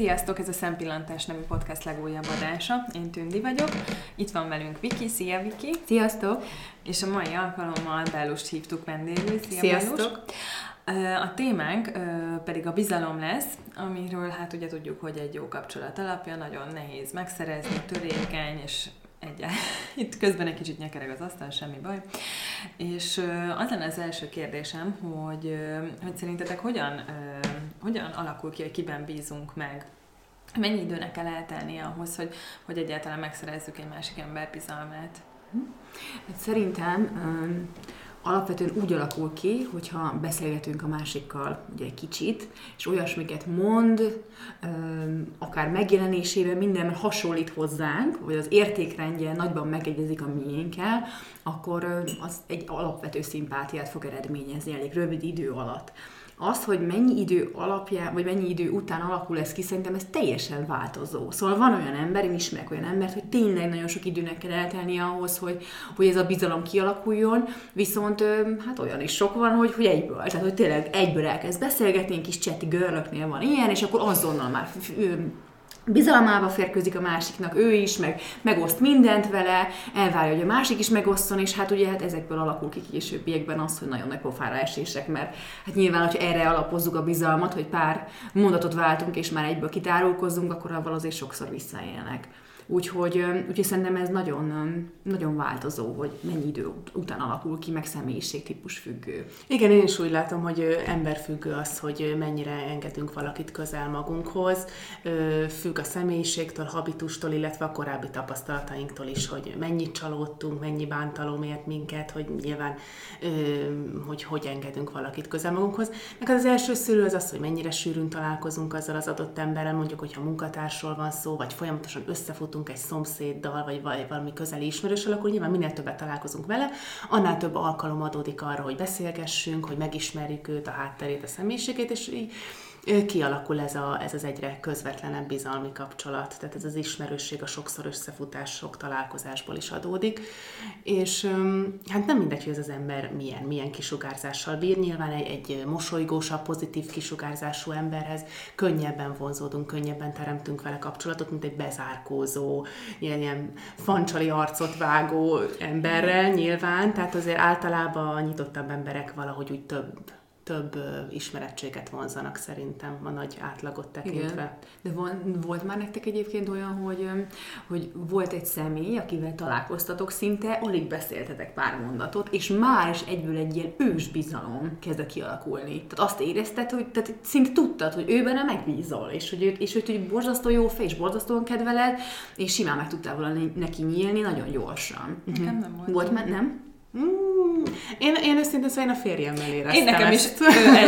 Sziasztok, ez a Szempillantás nevű podcast legújabb adása. Én Tündi vagyok. Itt van velünk Viki. Szia, Viki! Sziasztok! És a mai alkalommal Bellust hívtuk vendégül. Szia, Sziasztok! Bellus. A témánk pedig a bizalom lesz, amiről hát ugye tudjuk, hogy egy jó kapcsolat alapja, nagyon nehéz megszerezni, törékeny, és egy, itt közben egy kicsit nyekereg az asztal, semmi baj. És az lenne az első kérdésem, hogy, hogy szerintetek hogyan, hogyan alakul ki, hogy kiben bízunk meg? Mennyi időnek kell eltelnie ahhoz, hogy, hogy egyáltalán megszerezzük egy másik ember bizalmát? Hát szerintem alapvetően úgy alakul ki, hogyha beszélgetünk a másikkal ugye kicsit, és olyasmiket mond, akár megjelenésében minden hasonlít hozzánk, vagy az értékrendje nagyban megegyezik a miénkkel, akkor az egy alapvető szimpátiát fog eredményezni elég rövid idő alatt az, hogy mennyi idő alapján, vagy mennyi idő után alakul ez ki, szerintem ez teljesen változó. Szóval van olyan ember, én ismerek olyan embert, hogy tényleg nagyon sok időnek kell eltelni ahhoz, hogy, hogy ez a bizalom kialakuljon, viszont hát olyan is sok van, hogy, hogy egyből, tehát hogy tényleg egyből elkezd beszélgetni, kis cseti görlöknél van ilyen, és akkor azonnal már bizalmába férkőzik a másiknak, ő is, meg megoszt mindent vele, elvárja, hogy a másik is megosszon, és hát ugye hát ezekből alakul ki későbbiekben az, hogy nagyon nagy pofára esések, mert hát nyilván, hogy erre alapozzuk a bizalmat, hogy pár mondatot váltunk, és már egyből kitárulkozunk, akkor avval azért sokszor visszaélnek. Úgyhogy, úgyhogy szerintem ez nagyon, nagyon változó, hogy mennyi idő után alakul ki, meg személyiségtípus függő. Igen, én is úgy látom, hogy emberfüggő az, hogy mennyire engedünk valakit közel magunkhoz. Függ a személyiségtől, habitustól, illetve a korábbi tapasztalatainktól is, hogy mennyit csalódtunk, mennyi bántalom ért minket, hogy nyilván, hogy hogy engedünk valakit közel magunkhoz. Meg az első szülő az az, hogy mennyire sűrűn találkozunk azzal az adott emberrel, mondjuk, hogyha munkatársról van szó, vagy folyamatosan összefutunk találkozunk egy szomszéddal, vagy, valami közeli ismerőssel, akkor nyilván minél többet találkozunk vele, annál több alkalom adódik arra, hogy beszélgessünk, hogy megismerjük őt, a hátterét, a személyiségét, és így kialakul ez, a, ez az egyre közvetlenebb bizalmi kapcsolat. Tehát ez az ismerősség a sokszor összefutás, sok találkozásból is adódik. És hát nem mindegy, hogy ez az ember milyen, milyen kisugárzással bír. Nyilván egy, egy mosolygósabb, pozitív kisugárzású emberhez könnyebben vonzódunk, könnyebben teremtünk vele kapcsolatot, mint egy bezárkózó, ilyen, ilyen fancsali arcot vágó emberrel nyilván. Tehát azért általában nyitottabb emberek valahogy úgy több több ismerettséget vonzanak szerintem a nagy átlagot tekintve. Igen. De van, volt már nektek egyébként olyan, hogy, hogy volt egy személy, akivel találkoztatok szinte, alig beszéltetek pár mondatot, és már is egyből egy ilyen ős bizalom kezdett kialakulni. Tehát azt érezted, hogy tehát szinte tudtad, hogy ő benne megbízol, és hogy, őt, és hogy, hogy borzasztó jó fej, és borzasztóan kedveled, és simán meg tudtál volna neki nyílni nagyon gyorsan. Nekem nem volt. Volt, mert nem? Mm. Én, én őszintén szóval én a férjemmel éreztem Én nekem ezt. is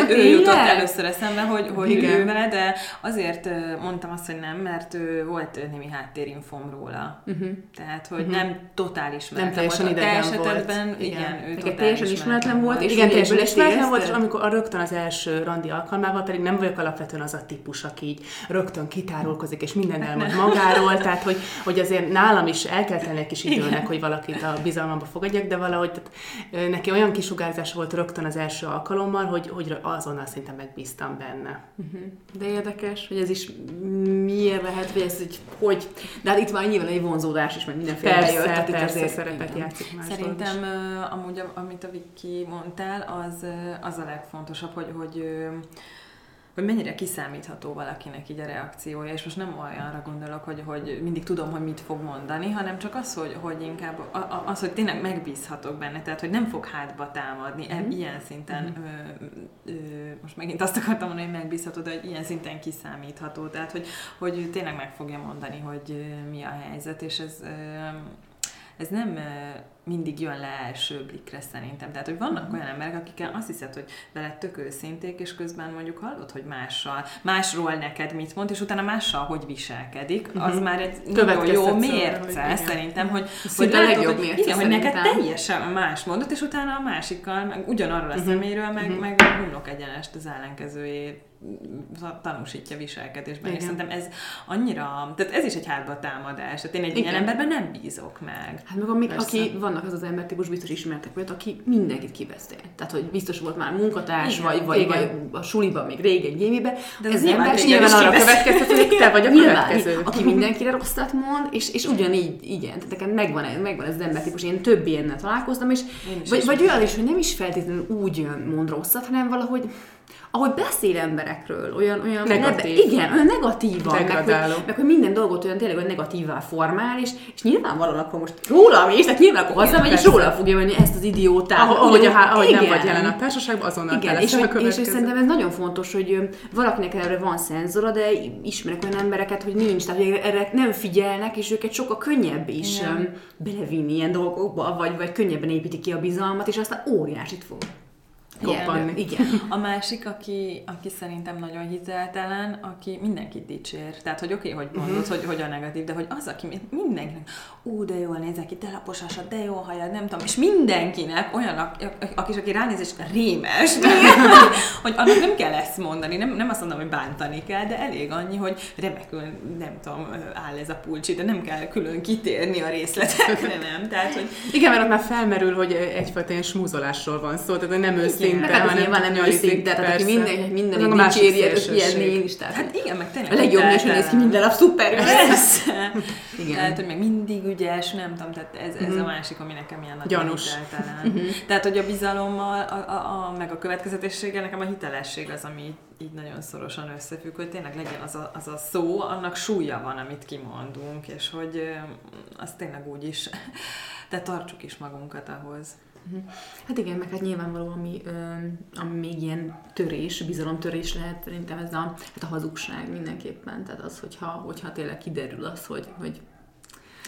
ő, ő jutott először eszembe, hogy, hogy Igen. ő vele, de azért mondtam azt, hogy nem, mert ő volt némi háttérinfom róla. Uh-huh. Tehát, hogy uh-huh. nem totális Nem teljesen volt. idegen esetben, volt. Igen, igen ő totális teljesen ismeretlen volt. És igen, teljesen ismeretlen volt, és amikor a rögtön az első randi alkalmával pedig nem vagyok alapvetően az a típus, aki így rögtön kitárulkozik, és minden elmond magáról, tehát hogy, hogy azért nálam is el kell tenni egy kis időnek, hogy valakit a bizalmamba fogadjak, de valahogy tehát, neki olyan kisugárzás volt rögtön az első alkalommal, hogy, hogy azonnal szinte megbíztam benne. Uh-huh. De érdekes, hogy ez is miért lehet, hogy ez hogy, hogy de hát itt már nyilván egy vonzódás is, meg mindenféle persze, jött, tehát persze, itt azért szerepet játszik más Szerintem is. amúgy, amit a Viki mondtál, az, az a legfontosabb, hogy, hogy hogy mennyire kiszámítható valakinek így a reakciója, és most nem olyanra gondolok, hogy, hogy mindig tudom, hogy mit fog mondani, hanem csak az, hogy, hogy inkább az, hogy tényleg megbízhatok benne, tehát hogy nem fog hátba támadni, mm-hmm. ilyen szinten, mm-hmm. ö, ö, most megint azt akartam mondani, hogy megbízható, de hogy ilyen szinten kiszámítható, tehát hogy, hogy tényleg meg fogja mondani, hogy mi a helyzet, és ez, ez nem mindig jön le első blikre szerintem. Tehát, hogy vannak mm. olyan emberek, akikkel azt hiszed, hogy veled tök őszinték, és közben mondjuk hallod, hogy mással, másról neked mit mond, és utána mással hogy viselkedik, az már egy nagyon jó mérce hogy szerintem, hogy, hogy, a legjobb hogy, mérce igen, hogy neked teljesen más mondott, és utána a másikkal, meg ugyanarról a mm-hmm. szeméről, meg, mm-hmm. meg hunok egyenest az ellenkezőjét tanúsítja viselkedésben, Igen. és szerintem ez annyira, tehát ez is egy hátba támadás, tehát én egy Igen. ilyen emberben nem bízok meg. Hát meg amik, aki van vannak az az embertípus, biztos ismertek olyat, aki mindenkit kibeszél. Tehát, hogy biztos volt már munkatárs, Igen, vagy, vagy, igen. vagy a suliban, még régen, gémibe. De ez nyilván ember, Nyilván arra következtet, hogy te vagy a Nyilván, következő. aki mindenkire rosszat mond, és, és ugyanígy, igen, tehát nekem megvan, megvan ez az embertípus, én több ilyennel találkoztam, és vagy, vagy olyan is, hogy nem is feltétlenül úgy mond rosszat, hanem valahogy ahogy beszél emberekről, olyan, olyan Negatív. Nebe, igen, olyan negatívan, meg hogy, meg hogy minden dolgot olyan tényleg olyan negatívvá formál, és, és nyilvánvalóan akkor most rólam is, tehát nyilván akkor hazamegy, és róla fogja venni ezt az idiótát. Ahogy, ahogy, a, ahogy nem igen. vagy jelen a társaságban, azonnal Igen, és, a és, és szerintem ez nagyon fontos, hogy valakinek erre van szenzora, de ismerek olyan embereket, hogy nincs, tehát hogy erre nem figyelnek, és őket sokkal könnyebb is Igen. belevinni ilyen dolgokba, vagy, vagy könnyebben építik ki a bizalmat, és aztán óriásit fog Koppanni. Igen. A másik, aki, aki szerintem nagyon hiteltelen, aki mindenkit dicsér. Tehát, hogy oké, okay, hogy mondod, uh-huh. hogy, hogy a negatív, de hogy az, aki mi- mindenkinek, ú, de jól nézek ki, de lapos de jó hajad, nem tudom, és mindenkinek olyan, aki, aki, aki ránéz, és rémes, hogy annak nem kell ezt mondani, nem, nem azt mondom, hogy bántani kell, de elég annyi, hogy remekül, nem tudom, áll ez a pulcsi, de nem kell külön kitérni a részletekre, nem? Tehát, hogy Igen, mert ott már felmerül, hogy egyfajta ilyen smúzolásról van szó, tehát nem őszinte, Meg hát nyilván nem nyalizik, őszinte, tehát aki minden, minden másik dicséri, szélsőség. ilyen én is, tehát hát igen, meg tényleg a legjobb hogy néz ki minden nap szuper. Igen. Tehát, hogy meg mindig ügyes, nem tudom, tehát ez, ez a másik, ami nekem ilyen nagyon Gyanús. hiteltelen. Tehát, hogy a bizalommal, a, a, a, meg a következetességgel, nekem a hitelesség az, ami így, nagyon szorosan összefügg, hogy tényleg legyen az a, az a szó, annak súlya van, amit kimondunk, és hogy ö, azt tényleg úgy is, de tartsuk is magunkat ahhoz. Hát igen, meg hát nyilvánvaló, ami, ami még ilyen törés, bizalomtörés lehet, szerintem ez a, hát a hazugság mindenképpen. Tehát az, hogyha, hogyha tényleg kiderül az, hogy, hogy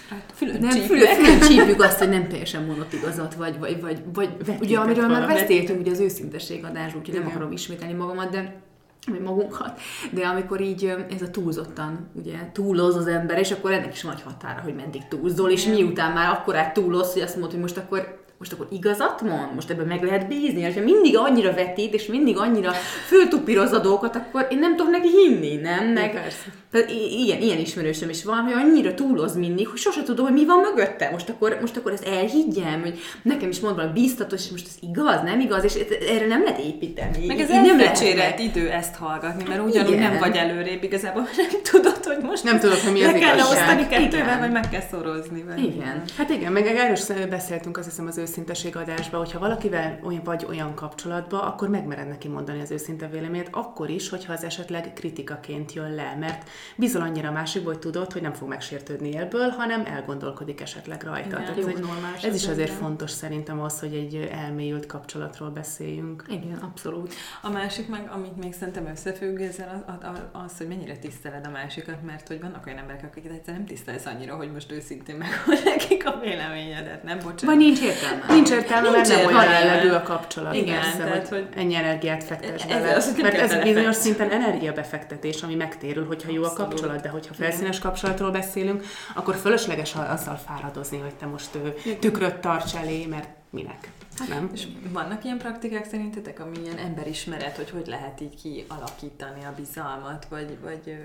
Hát, fülön nem csípnek. fülön, fülön csípjük azt, hogy nem teljesen mondott igazat, vagy, vagy, vagy, vagy ugye amiről már beszéltünk, ugye az őszintesség adás, úgyhogy nem akarom ismételni magamat, de vagy magunkat, de amikor így ez a túlzottan, ugye túloz az ember, és akkor ennek is van egy határa, hogy meddig túlzol, és miután már akkorát túloz, hogy azt mondod, hogy most akkor most akkor igazat mond? Most ebben meg lehet bízni? És ha mindig annyira vetít, és mindig annyira föltupíroz a dolgokat, akkor én nem tudok neki hinni, nem? Meg, persze. tehát ilyen, ilyen ismerősöm is van, hogy annyira túloz mindig, hogy sose tudom, hogy mi van mögötte. Most akkor, most akkor ezt elhiggyem, hogy nekem is mond valami biztatos, és most ez igaz, nem igaz, és erre nem lehet építeni. Meg ez nem elfecsérelt idő ezt hallgatni, mert ugyanúgy Igen. nem vagy előrébb, igazából nem tudod, hogy most Nem tudod, hogy mi az le kell igazság. osztani kettővel, vagy meg kell szorozni. Vagy Igen. Hát igen, meg erről beszéltünk azt hiszem az őszinteség adásban, hogyha valakivel olyan, vagy olyan kapcsolatban, akkor megmered neki mondani az őszinte véleményét, akkor is, hogyha az esetleg kritikaként jön le, mert bizony annyira másikból, hogy tudod, hogy nem fog megsértődni élből, hanem elgondolkodik esetleg rajta. Igen. Tehát Jó, ez, egy, normális ez is az azért fontos szerintem az, hogy egy elmélyült kapcsolatról beszéljünk. Igen, abszolút. A másik meg, amit még szerintem összefügg ezzel, az, az, az, hogy mennyire tiszteled a másikat, mert hogy vannak olyan emberek, akiket egyszer nem tisztelsz annyira, hogy most őszintén meghol nekik a véleményedet, nem? Bocsánat. Vagy nincs értelme. Nincs értelme, mert Nincs nem olyan értelme. jellegű a kapcsolat. Igen, persze, tehát, hogy, hogy- ennyi energiát fektes bele. mert ez bizonyos szinten energiabefektetés, ami megtérül, hogyha jó a kapcsolat, de hogyha felszínes kapcsolatról beszélünk, akkor fölösleges azzal fáradozni, hogy te most tükröt tarts elé, mert minek? Nem? És vannak ilyen praktikák szerintetek, ami ilyen emberismeret, hogy hogy lehet így kialakítani a bizalmat, vagy, vagy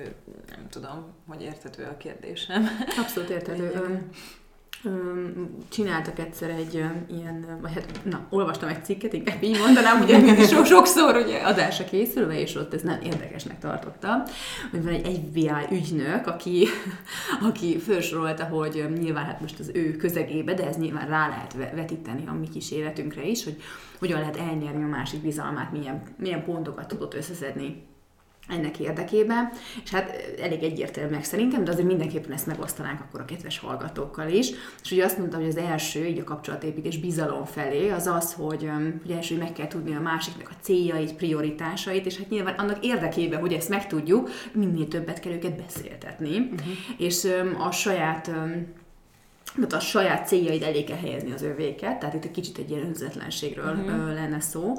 nem tudom, hogy érthető a kérdésem. Abszolút érthető. Csináltak egyszer egy ilyen, vagy hát, na, olvastam egy cikket, inkább így mondanám, ugye so, sokszor ugye adásra készülve, és ott ez nem érdekesnek tartottam, hogy van egy FBI ügynök, aki, aki felsorolta, hogy nyilván hát most az ő közegébe, de ez nyilván rá lehet ve- vetíteni a mi kis életünkre is, hogy hogyan lehet elnyerni a másik bizalmát, milyen, milyen pontokat tudott összeszedni ennek érdekében, és hát elég egyértelműek szerintem, de azért mindenképpen ezt megosztanánk akkor a kedves hallgatókkal is. És ugye azt mondtam, hogy az első, így a kapcsolatépítés bizalom felé, az az, hogy, hogy első, hogy meg kell tudni a másiknak a céljait, prioritásait, és hát nyilván annak érdekében, hogy ezt megtudjuk, minél többet kell őket beszéltetni, uh-huh. és a saját tehát a saját céljaid elé kell helyezni az övéket, tehát itt egy kicsit egy ilyen önzetlenségről uh-huh. lenne szó,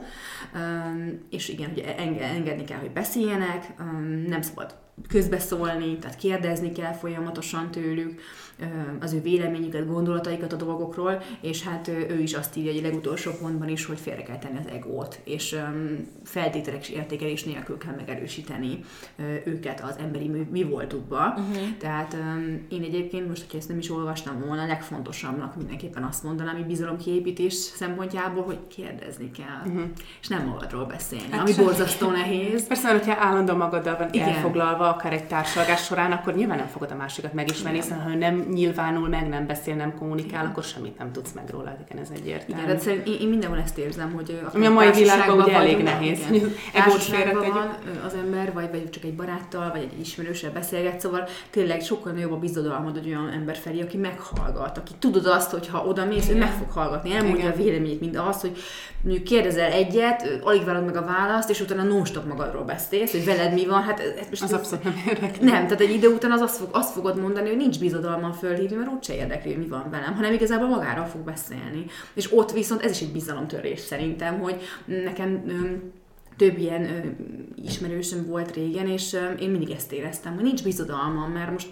um, és igen, ugye enge- engedni kell, hogy beszéljenek, um, nem szabad közbeszólni, tehát kérdezni kell folyamatosan tőlük az ő véleményüket, gondolataikat a dolgokról, és hát ő is azt írja egy legutolsó pontban is, hogy félre kell tenni az egót, és feltételek értékelés nélkül kell megerősíteni őket az emberi mi, voltukba. Uh-huh. Tehát én egyébként most, hogyha ezt nem is olvastam volna, a legfontosabbnak mindenképpen azt mondanám, hogy bizalomkiépítés szempontjából, hogy kérdezni kell, uh-huh. és nem magadról beszélni, hát ami borzasztó nehéz. Persze, hogyha állandóan magaddal van Igen. elfoglalva, akár egy társalgás során, akkor nyilván nem fogod a másikat megismerni, hiszen ha nem nyilvánul meg, nem beszél, nem kommunikál, akkor semmit nem tudsz meg róla. Igen, ez egyértelmű. Igen, de én, én mindenhol ezt érzem, hogy Ami a mai világban ugye elég nehéz. van az ember, vagy, vagy csak egy baráttal, vagy egy ismerőssel beszélget, szóval tényleg sokkal nagyobb a bizodalmad egy olyan ember felé, aki meghallgat, aki tudod azt, hogy ha oda mész, ő meg fog hallgatni, elmondja Igen. a véleményét, mind az, hogy mondjuk kérdezel egyet, alig várod meg a választ, és utána non magadról beszélsz, hogy veled mi van, hát ez most az abszolút nem érdekel. Nem, tehát egy idő után az azt, fog, azt fogod mondani, hogy nincs bizodalma fölhívni, mert úgyse érdekli, hogy mi van velem, hanem igazából magáról fog beszélni. És ott viszont ez is egy bizalomtörés szerintem, hogy nekem több ilyen ismerősöm volt régen, és én mindig ezt éreztem, hogy nincs bizodalmam, mert most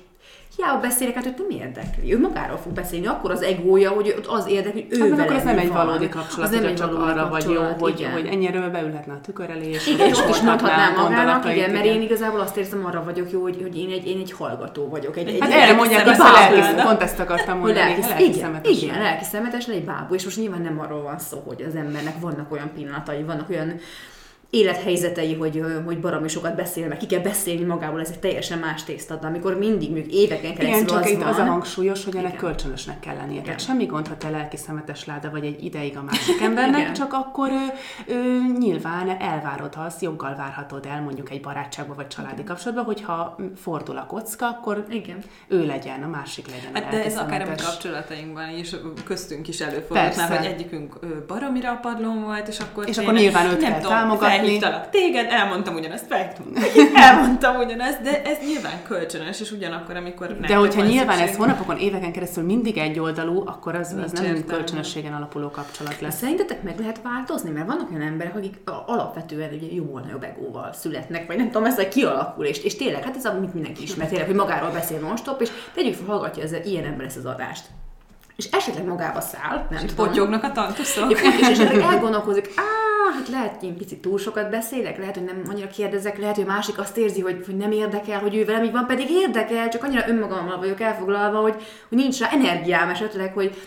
hiába beszélek, hát őt nem érdekli. Ő magáról fog beszélni, akkor az egója, hogy ott az érdekli, hogy ő hát, akkor ez nem egy valódi kapcsolat, az nem egy csak arra vagy jó, hogy, hogy ennyire beülhetne a tükör elé, és igen, és is mondhatnám magának, igen, mert én igazából azt érzem, arra vagyok jó, hogy, hogy én, egy, én egy hallgató vagyok. Egy, egy hát erre mondják azt a lelki, pont ezt akartam mondani, lelki, igen, igen, lelki szemetes, egy bábú, és most nyilván nem arról van szó, hogy az embernek vannak olyan pillanatai, vannak olyan élethelyzetei, hogy, hogy baromi sokat beszél, meg ki kell beszélni magából, ez egy teljesen más tészta, de amikor mindig még éveken keresztül Igen, csak az itt van, az a hangsúlyos, hogy ennek Igen. kölcsönösnek kell lennie. Tehát semmi gond, ha te lelki szemetes láda vagy egy ideig a másik embernek, Igen. csak akkor ő, ő, nyilván elvárod azt, joggal várhatod el mondjuk egy barátságban vagy családi Igen. kapcsolatban, hogyha fordul a kocka, akkor Igen. ő legyen, a másik legyen. Hát de ez akár a mi kapcsolatainkban is, köztünk is előfordult már, hogy egyikünk baromira a padlón volt, és akkor és akkor nyilván őt kell támogatni, felhívtalak téged, elmondtam ugyanezt, felhívtam elmondtam ugyanezt, de ez nyilván kölcsönös, és ugyanakkor, amikor De hogyha nyilván szükség... ez hónapokon, éveken keresztül mindig egyoldalú, akkor az, az nem értelme. kölcsönösségen alapuló kapcsolat lesz. Szerintetek meg lehet változni? Mert vannak olyan emberek, akik alapvetően ugye jóval nagyobb egóval születnek, vagy nem tudom, ez kialakul, és, és tényleg, hát ez amit mindenki ismer, tényleg, hogy magáról beszél non-stop, és tegyük fel, hallgatja ez, ilyen ember ezt az adást és esetleg magába száll, nem és tudom. potyognak a tantuszok. És, és esetleg elgondolkozik, á, hát lehet, hogy én picit túl sokat beszélek, lehet, hogy nem annyira kérdezek, lehet, hogy másik azt érzi, hogy, hogy nem érdekel, hogy ő velem így van, pedig érdekel, csak annyira önmagammal vagyok elfoglalva, hogy, hogy nincs rá energiám esetleg, hogy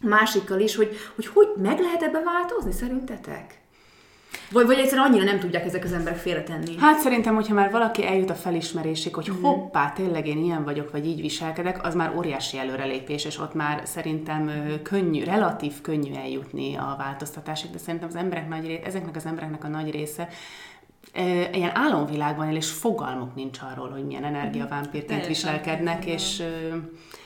másikkal is, hogy, hogy hogy meg lehet ebbe változni szerintetek? Vagy, vagy egyszerűen annyira nem tudják ezek az emberek félretenni? Hát szerintem, hogyha már valaki eljut a felismerésig, hogy mm. hoppá, tényleg én ilyen vagyok, vagy így viselkedek, az már óriási előrelépés, és ott már szerintem könnyű, relatív könnyű eljutni a változtatásig, de szerintem az emberek nagy része, ezeknek az embereknek a nagy része ilyen álomvilágban él, és fogalmuk nincs arról, hogy milyen energiavámpírként viselkednek, és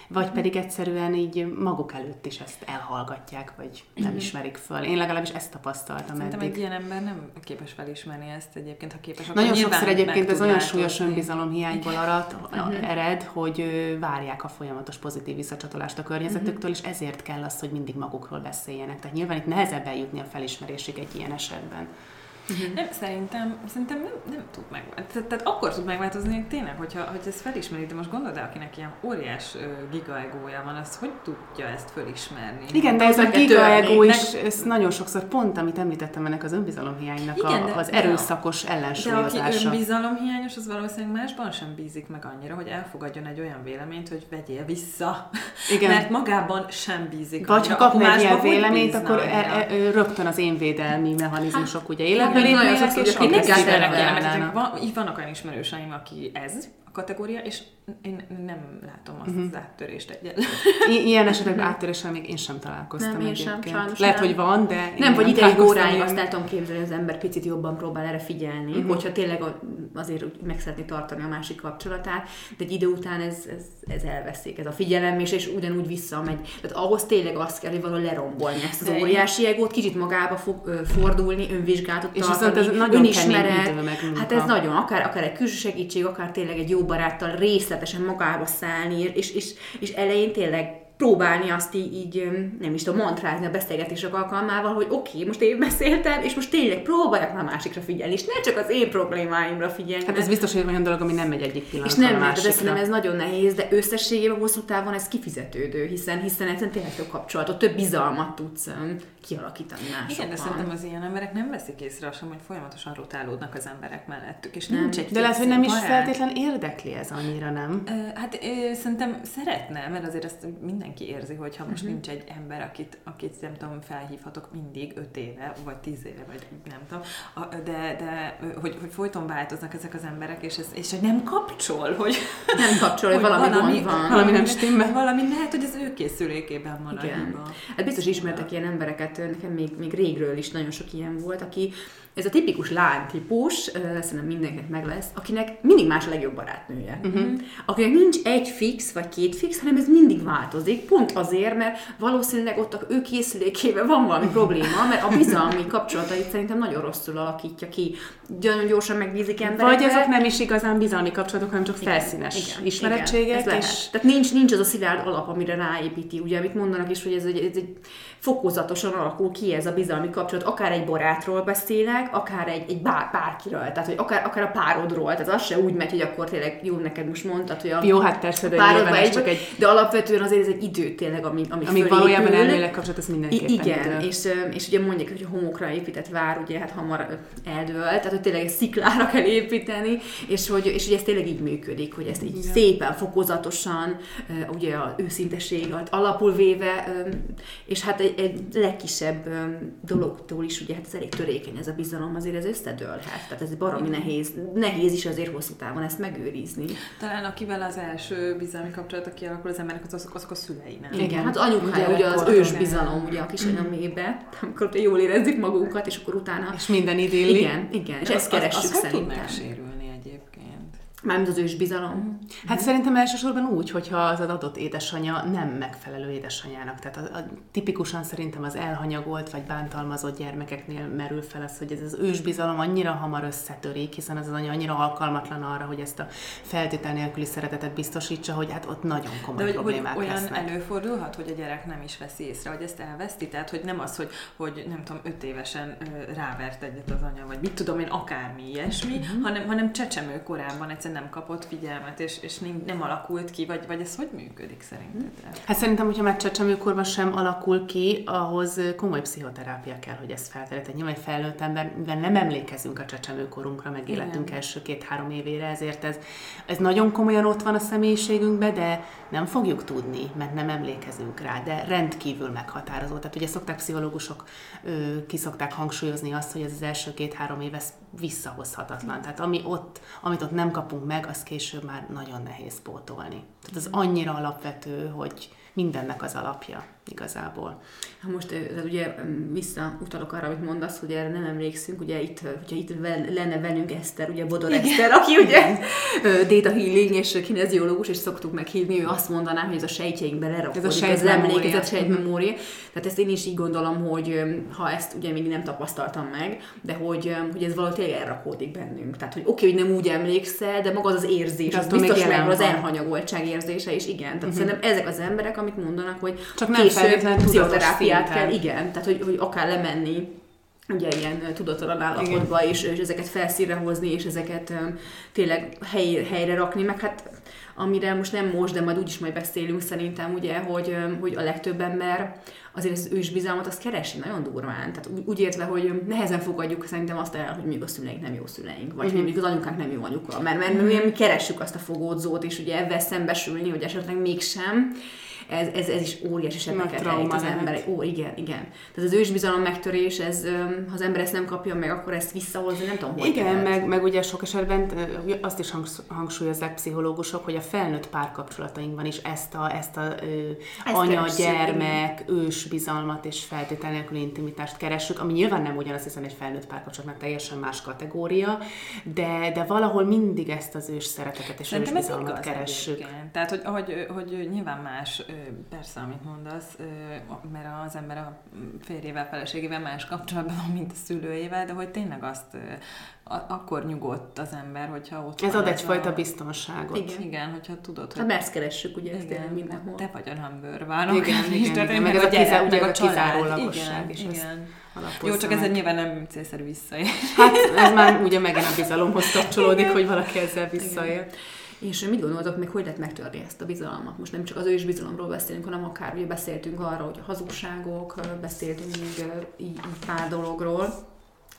vagy pedig egyszerűen így maguk előtt is ezt elhallgatják, vagy nem ismerik föl. Én legalábbis ezt tapasztaltam Szerintem eddig. egy ilyen ember nem képes felismerni ezt egyébként, ha képes, Nagyon sokszor egyébként ez olyan súlyos önbizalom hiányból arat, uh-huh. ered, hogy várják a folyamatos pozitív visszacsatolást a környezetüktől, uh-huh. és ezért kell az, hogy mindig magukról beszéljenek. Tehát nyilván itt nehezebb eljutni a felismerésig egy ilyen esetben. Uh-huh. Nem, szerintem, szerintem nem, nem tud meg, tehát, tehát akkor tud megváltozni, tényleg, hogyha, hogy ezt felismeri, de most gondolod el, akinek ilyen óriás uh, gigaegója van, az hogy tudja ezt felismerni? Igen, de ez a gigaegó is, ez nagyon sokszor pont, amit említettem ennek az önbizalomhiánynak Igen, a, az erőszakos ellensúlyozása. De aki önbizalomhiányos, az valószínűleg másban sem bízik meg annyira, hogy elfogadjon egy olyan véleményt, hogy vegyél vissza. Igen. Mert magában sem bízik Vagy ha kap egy ilyen véleményt, akkor e, e, rögtön az én védelmi mechanizmusok hát, ugye életbe nagyon sokszor, és akik van, így vannak olyan ismerőseim, aki ez kategória, és én nem látom azt uh-huh. az áttörést egyet. I- ilyen esetekben áttöréssel még én sem találkoztam nem, én egyébként. sem, sajnos Lehet, nem. hogy van, de Nem, vagy ideig óráig azt el tudom képzelni, hogy az ember picit jobban próbál erre figyelni, uh-huh. hogyha tényleg azért meg szeretné tartani a másik kapcsolatát, de egy idő után ez, ez, ez elveszik, ez a figyelem, és, és ugyanúgy visszamegy. Tehát ahhoz tényleg azt kell, hogy valahol lerombolni ezt az óriási egót, kicsit magába fog ö, fordulni, önvizsgálatot és tartani, ez nagyon önismeret. Hát ez nagyon, akár, akár egy külső segítség, akár tényleg egy jó baráttal részletesen magába szállni, és, és, és elején tényleg próbálni azt így, így nem is tudom, mantrázni a beszélgetések alkalmával, hogy oké, okay, most én beszéltem, és most tényleg próbáljak a másikra figyelni, és ne csak az én problémáimra figyelni. Hát ez biztos, hogy olyan dolog, ami nem megy egyik pillanatra És nem a megy, de szerintem ez nagyon nehéz, de összességében hosszú távon ez kifizetődő, hiszen hiszen ezen tényleg több kapcsolatot, több bizalmat tudsz kialakítani másokkal. Igen, de szerintem az ilyen emberek nem veszik észre sem, hogy folyamatosan rotálódnak az emberek mellettük, és Nem. nincs egy De lehet, hogy nem is barát. feltétlen érdekli ez annyira, nem? Hát ö, szerintem szeretne, mert azért ezt mindenki érzi, hogyha most Mhm. nincs egy ember, akit, akit nem tudom, felhívhatok mindig öt éve, vagy tíz éve, vagy nem tudom, a- de, de hogy, hogy folyton változnak ezek az emberek, és, ez, és hogy nem kapcsol, hogy, Nem kapcsol, hogy valami, gond van. valami nem stimmel. Valami lehet, hogy az ő készülékében van a Igen. hiba. Hát biztos ismertek ilyen embereket, nekem még, még régről is nagyon sok ilyen volt, aki ez a tipikus lány típus, ö, szerintem mindenkinek meg lesz, akinek mindig más a legjobb barátnője. Uh-huh. Akinek nincs egy fix vagy két fix, hanem ez mindig változik, pont azért, mert valószínűleg ott a ő készülékében van valami probléma, mert a bizalmi kapcsolatait szerintem nagyon rosszul alakítja ki. Nagyon gyorsan megbízik emberekbe. Vagy azok nem is igazán bizalmi kapcsolatok, hanem csak felszínes Igen, ismerettségek, igen, ez lehet. és Tehát nincs, nincs az a szilárd alap, amire ráépíti, ugye, amit mondanak is, hogy ez egy, ez egy fokozatosan alakul ki ez a bizalmi kapcsolat, akár egy barátról beszélek, akár egy, egy bár, bárkiről, tehát hogy akár, akár a párodról, tehát az se úgy megy, hogy akkor tényleg jó neked most mondtad, hogy a jó, hát persze, de párodba nyilván ez egy, csak egy, de alapvetően azért ez egy idő tényleg, ami, ami fölépül. valójában elmélet kapcsolat, I- mindenképpen igen, idő. és, és ugye mondják, hogy a homokra épített vár, ugye hát hamar eldől, tehát hogy tényleg sziklára kell építeni, és hogy, és hogy ez tényleg így működik, hogy ezt így Igen. szépen, fokozatosan, ugye a őszintesség alapul véve, és hát egy, egy legkisebb dologtól is, ugye hát ez elég törékeny ez a bizalom, azért ez összedőlhet, tehát ez baromi nehéz, nehéz is azért hosszú távon ezt megőrizni. Talán akivel az első bizalmi kapcsolata kialakul az emberek, az azok, azok a szülei, nem? Igen, hát anyukája ugye az Gyerekkortól. ős bizalom, ugye a kisanyám mélybe, amikor jól érezzük magunkat, és akkor utána És minden idilli. igen, igen, és De ezt az- az- keressük az hogy tud szerintem. Mármint az ős bizalom. Hát szerintem elsősorban úgy, hogyha az adott édesanyja nem megfelelő édesanyának. Tehát a, a, tipikusan szerintem az elhanyagolt vagy bántalmazott gyermekeknél merül fel az, hogy ez az ősbizalom annyira hamar összetörik, hiszen az az anya annyira alkalmatlan arra, hogy ezt a feltétel nélküli szeretetet biztosítsa, hogy hát ott nagyon De komoly hogy, hogy problémák olyan lesznek. előfordulhat, hogy a gyerek nem is veszi észre, hogy ezt elveszti? Tehát, hogy nem az, hogy, hogy nem tudom, öt évesen rávert egyet az anya, vagy mit tudom én, akármi ilyesmi, Mhm. uh-huh. hanem, hanem csecsemő korában egyszer nem kapott figyelmet, és, és nem, alakult ki, vagy, vagy ez hogy működik szerinted? Hát szerintem, hogyha már csecsemőkorban sem alakul ki, ahhoz komoly pszichoterápia kell, hogy ezt felterjedjen. Tehát nyilván egy felnőtt ember, mivel nem emlékezünk a csecsemőkorunkra, meg Igen. életünk első két-három évére, ezért ez, ez nagyon komolyan ott van a személyiségünkben, de nem fogjuk tudni, mert nem emlékezünk rá, de rendkívül meghatározó. Tehát ugye szokták pszichológusok, ö, ki szokták hangsúlyozni azt, hogy ez az első két-három év ez visszahozhatatlan. Tehát ami ott, amit ott nem kapunk meg, az később már nagyon nehéz pótolni. Tehát az annyira alapvető, hogy mindennek az alapja igazából. Ha most ez ugye mm, visszautalok arra, amit mondasz, hogy erre nem emlékszünk, ugye itt, hogyha itt lenne velünk Eszter, ugye Bodor Eszter, aki ugye data healing és kineziológus, és szoktuk meghívni, ő azt mondaná, hogy ez a sejtjeinkbe lerakódik, Ez a az sejtmemória. emlékezet, sejtmemória. Tehát ezt én is így gondolom, hogy ha ezt ugye még nem tapasztaltam meg, de hogy, hogy ez valahogy tényleg elrakódik bennünk. Tehát, hogy oké, hogy nem úgy emlékszel, de maga az az érzés, De az biztos meg az elhanyagoltság érzése is, igen. Tehát szerintem ezek az emberek, amit mondanak, hogy Csak nem feltétlenül pszichoterápiát kell, igen, tehát hogy, hogy akár lemenni ugye ilyen tudatalan állapotba, és, és ezeket felszínre hozni, és ezeket öm, tényleg hely, helyre rakni, meg hát amire most nem most, de majd úgyis majd beszélünk szerintem, ugye, hogy, öm, hogy a legtöbb ember azért az ősbizalmat azt keresi nagyon durván. Tehát úgy, értve, hogy nehezen fogadjuk szerintem azt el, hogy még a szüleink nem jó szüleink, vagy hogy még az anyukánk nem jó anyuka. Mert, mert, mert mi keressük azt a fogódzót, és ugye ebben szembesülni, hogy esetleg mégsem, ez, ez, ez is óriási sebeket rejt az emberek. Ó, igen, igen. Tehát az ősbizalom megtörés, ez, ha az ember ezt nem kapja meg, akkor ezt visszahozni, nem tudom, hogy Igen, meg, meg ugye sok esetben azt is hangsúlyozzák pszichológusok, hogy a felnőtt párkapcsolatainkban is ezt a, ezt a ö, Ezt anya, keresszük, gyermek, ős bizalmat és feltétel nélküli intimitást keressük, ami nyilván nem ugyanaz, hiszen egy felnőtt párkapcsolatnak teljesen más kategória, de, de valahol mindig ezt az ős szeretetet és ős Szerintem ez bizalmat igaz keressük. Tehát, hogy, hogy, hogy nyilván más persze, amit mondasz, mert az ember a férjével, feleségével más kapcsolatban van, mint a szülőjével, de hogy tényleg azt akkor nyugodt az ember, hogyha ott Ez ad egyfajta a... biztonságot. Igen. igen, hogyha tudod, hogy... Hát ezt keressük, ugye, ezt igen, mindenhol. Te vagy a number van. Igen, igen, igen, igen, meg, ez a, kizá, meg a kizárólagosság is. Igen. Jó, csak ez nyilván nem célszerű visszaél. Hát ez már ugye megint a bizalomhoz kapcsolódik, igen. hogy valaki ezzel visszaél. Igen. És mit gondoltok még, hogy lehet megtörni ezt a bizalmat? Most nem csak az ő is bizalomról beszélünk, hanem akár ugye beszéltünk arról, hogy a hazugságok, beszéltünk még így, így pár dologról,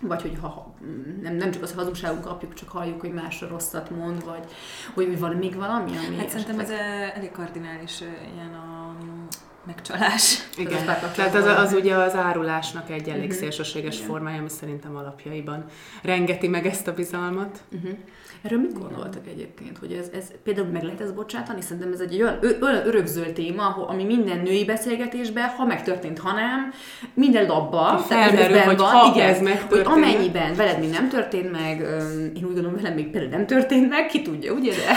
vagy hogy ha nem, nem csak az hazugságunk kapjuk, csak halljuk, hogy másra rosszat mond, vagy hogy van még valami, ami... Hát szerintem ez elég kardinális ilyen a megcsalás. Igen, tehát az, az ugye az árulásnak egy elég uh-huh. szélsőséges Igen. formája, ami szerintem alapjaiban rengeti meg ezt a bizalmat. Uh-huh. Erről mit gondoltak egyébként, hogy ez, ez például meg lehet ez bocsátani? Szerintem ez egy olyan, olyan örökzöld téma, ami minden női beszélgetésben, ha megtörtént, ha nem, minden labba, felmerül, hogy van, ha igen, ez hogy amennyiben veled még nem történt meg, én úgy gondolom, velem még például nem történt meg, ki tudja, ugye, de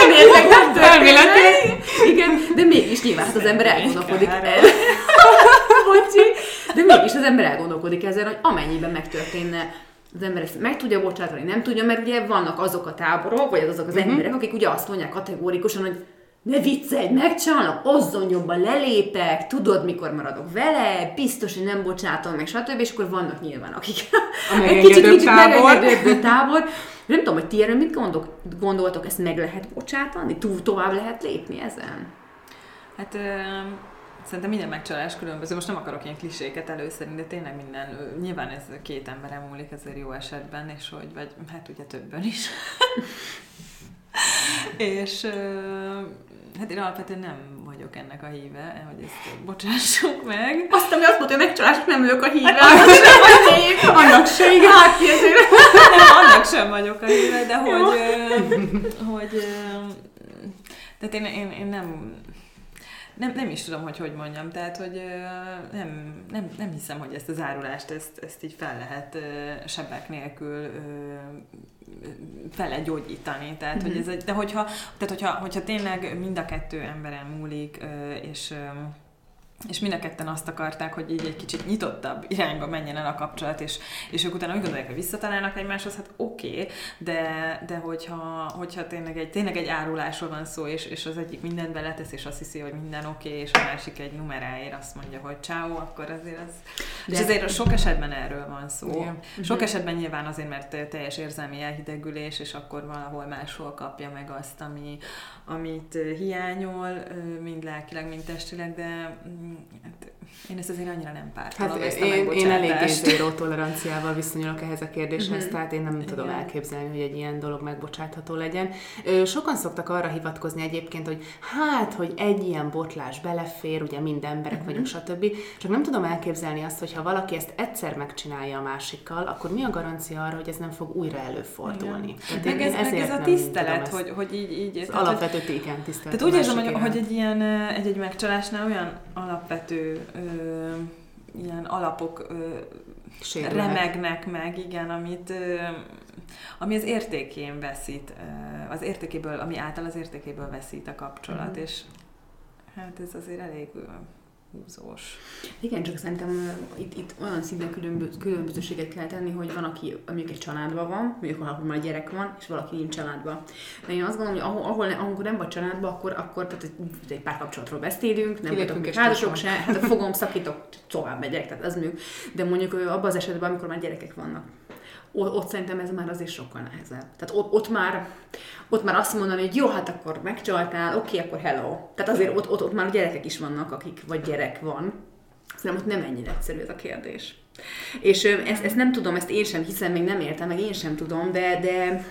elméletileg nem történt meg, igen, de mégis nyilván hát az ember elgondolkodik Bocsi, de mégis az ember elgondolkodik ezen, hogy amennyiben megtörténne az ember ezt meg tudja bocsátani, nem tudja, mert ugye vannak azok a táborok, vagy azok az uh-huh. emberek, akik ugye azt mondják kategórikusan, hogy ne viccelj, megcsalnak, azzon jobban lelépek, tudod, mikor maradok vele, biztos, hogy nem bocsátom meg, stb. És akkor vannak nyilván, akik a egy kicsit, kicsit tábor. tábor. Nem tudom, hogy ti erről mit gondol, gondoltok, ezt meg lehet bocsátani? Túl tovább lehet lépni ezen? Hát Szerintem minden megcsalás különböző. Most nem akarok ilyen kliséket előszerni, de tényleg minden, nyilván ez két emberem múlik ezért jó esetben, és hogy, vagy hát ugye többen is. és hát én alapvetően nem vagyok ennek a híve, hogy ezt bocsássuk meg. Azt, ami azt mondta, hogy megcsalások nem vagyok a híve. Hát, az sem annak se, igen. Hát, nem, annak sem vagyok a híve, de hogy, hogy tehát én, én, én nem, nem, nem is tudom, hogy hogy mondjam, tehát, hogy nem, nem, nem hiszem, hogy ezt az árulást, ezt, ezt így fel lehet sebek nélkül fel lehet gyógyítani. Tehát, mm-hmm. hogy mhm. ez egy, de hogyha, tehát hogyha, hogyha tényleg mind a kettő emberen múlik, és és mind a ketten azt akarták, hogy így egy kicsit nyitottabb irányba menjen el a kapcsolat, és, és ők utána úgy gondolják, hogy visszatalálnak egymáshoz, hát oké, okay, de, de hogyha, hogyha tényleg, egy, tényleg egy árulásról van szó, és, és az egyik mindent beletesz, és azt hiszi, hogy minden oké, okay, és a másik egy numeráért azt mondja, hogy ciao, akkor azért az... De és azért sok esetben erről van szó. Igen. Sok uh-huh. esetben nyilván azért, mert teljes érzelmi elhidegülés, és akkor valahol máshol kapja meg azt, ami, amit hiányol, mind lelkileg, mind testileg, de понятно. Én ezt azért annyira nem pártolom, hát ezt a én, én elég zéró toleranciával viszonyulok ehhez a kérdéshez, uh-huh. tehát én nem Igen. tudom elképzelni, hogy egy ilyen dolog megbocsátható legyen. Sokan szoktak arra hivatkozni egyébként, hogy hát, hogy egy ilyen botlás belefér, ugye mind emberek uh-huh. vagyunk, stb. Csak nem tudom elképzelni azt, hogy ha valaki ezt egyszer megcsinálja a másikkal, akkor mi a garancia arra, hogy ez nem fog újra előfordulni? Tehát meg, ez, meg ez a tisztelet, hogy, hogy így... így az tehát, alapvető igen, tisztelet. Tehát úgy érzem, hogy, hogy egy ilyen egy-egy megcsalásnál olyan alapvető ilyen alapok ö, remegnek meg, igen, amit ö, ami az értékén veszít, ö, az értékéből, ami által az értékéből veszít a kapcsolat, mm-hmm. és hát ez azért elég húzós. Igen, csak szerintem itt, itt olyan szinten különböző, különbözőséget kell tenni, hogy van, aki mondjuk egy családban van, mondjuk ahol már gyerek van, és valaki nincs családban. De én azt gondolom, hogy ahol, ahol ahol nem vagy családban, akkor, akkor tehát egy pár kapcsolatról beszélünk, nem vagyok még házasok se, hát fogom, szakítok, tovább megyek, tehát ez műk. De mondjuk abban az esetben, amikor már gyerekek vannak, ott szerintem ez már azért sokkal nehezebb. Tehát ott, ott, már, ott már azt mondani, hogy jó, hát akkor megcsaltál, oké, akkor hello. Tehát azért ott, ott, ott már gyerekek is vannak, akik, vagy gyerek van. Szerintem ott nem ennyire egyszerű ez a kérdés. És ezt, ezt nem tudom, ezt én sem hiszem, még nem értem, meg én sem tudom, de, de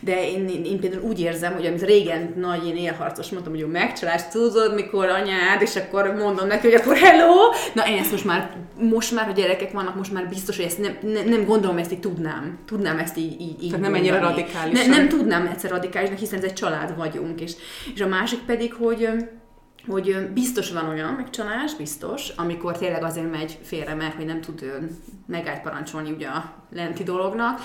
de én, én, én például úgy érzem, hogy amit régen nagy én élharcos mondtam, hogy megcsalás, tudod, mikor anyád, és akkor mondom neki, hogy akkor hello, na én ezt most már, most már, hogy gyerekek vannak, most már biztos, hogy ezt nem, nem, nem gondolom, ezt így tudnám, tudnám ezt így, így, így Tehát nem ennyire radikális. Ne, nem tudnám egyszer radikálisnak, hiszen ez egy család vagyunk, és, és a másik pedig, hogy hogy biztos van olyan megcsalás, biztos, amikor tényleg azért megy félre, mert hogy nem tud megállt parancsolni ugye a lenti dolognak,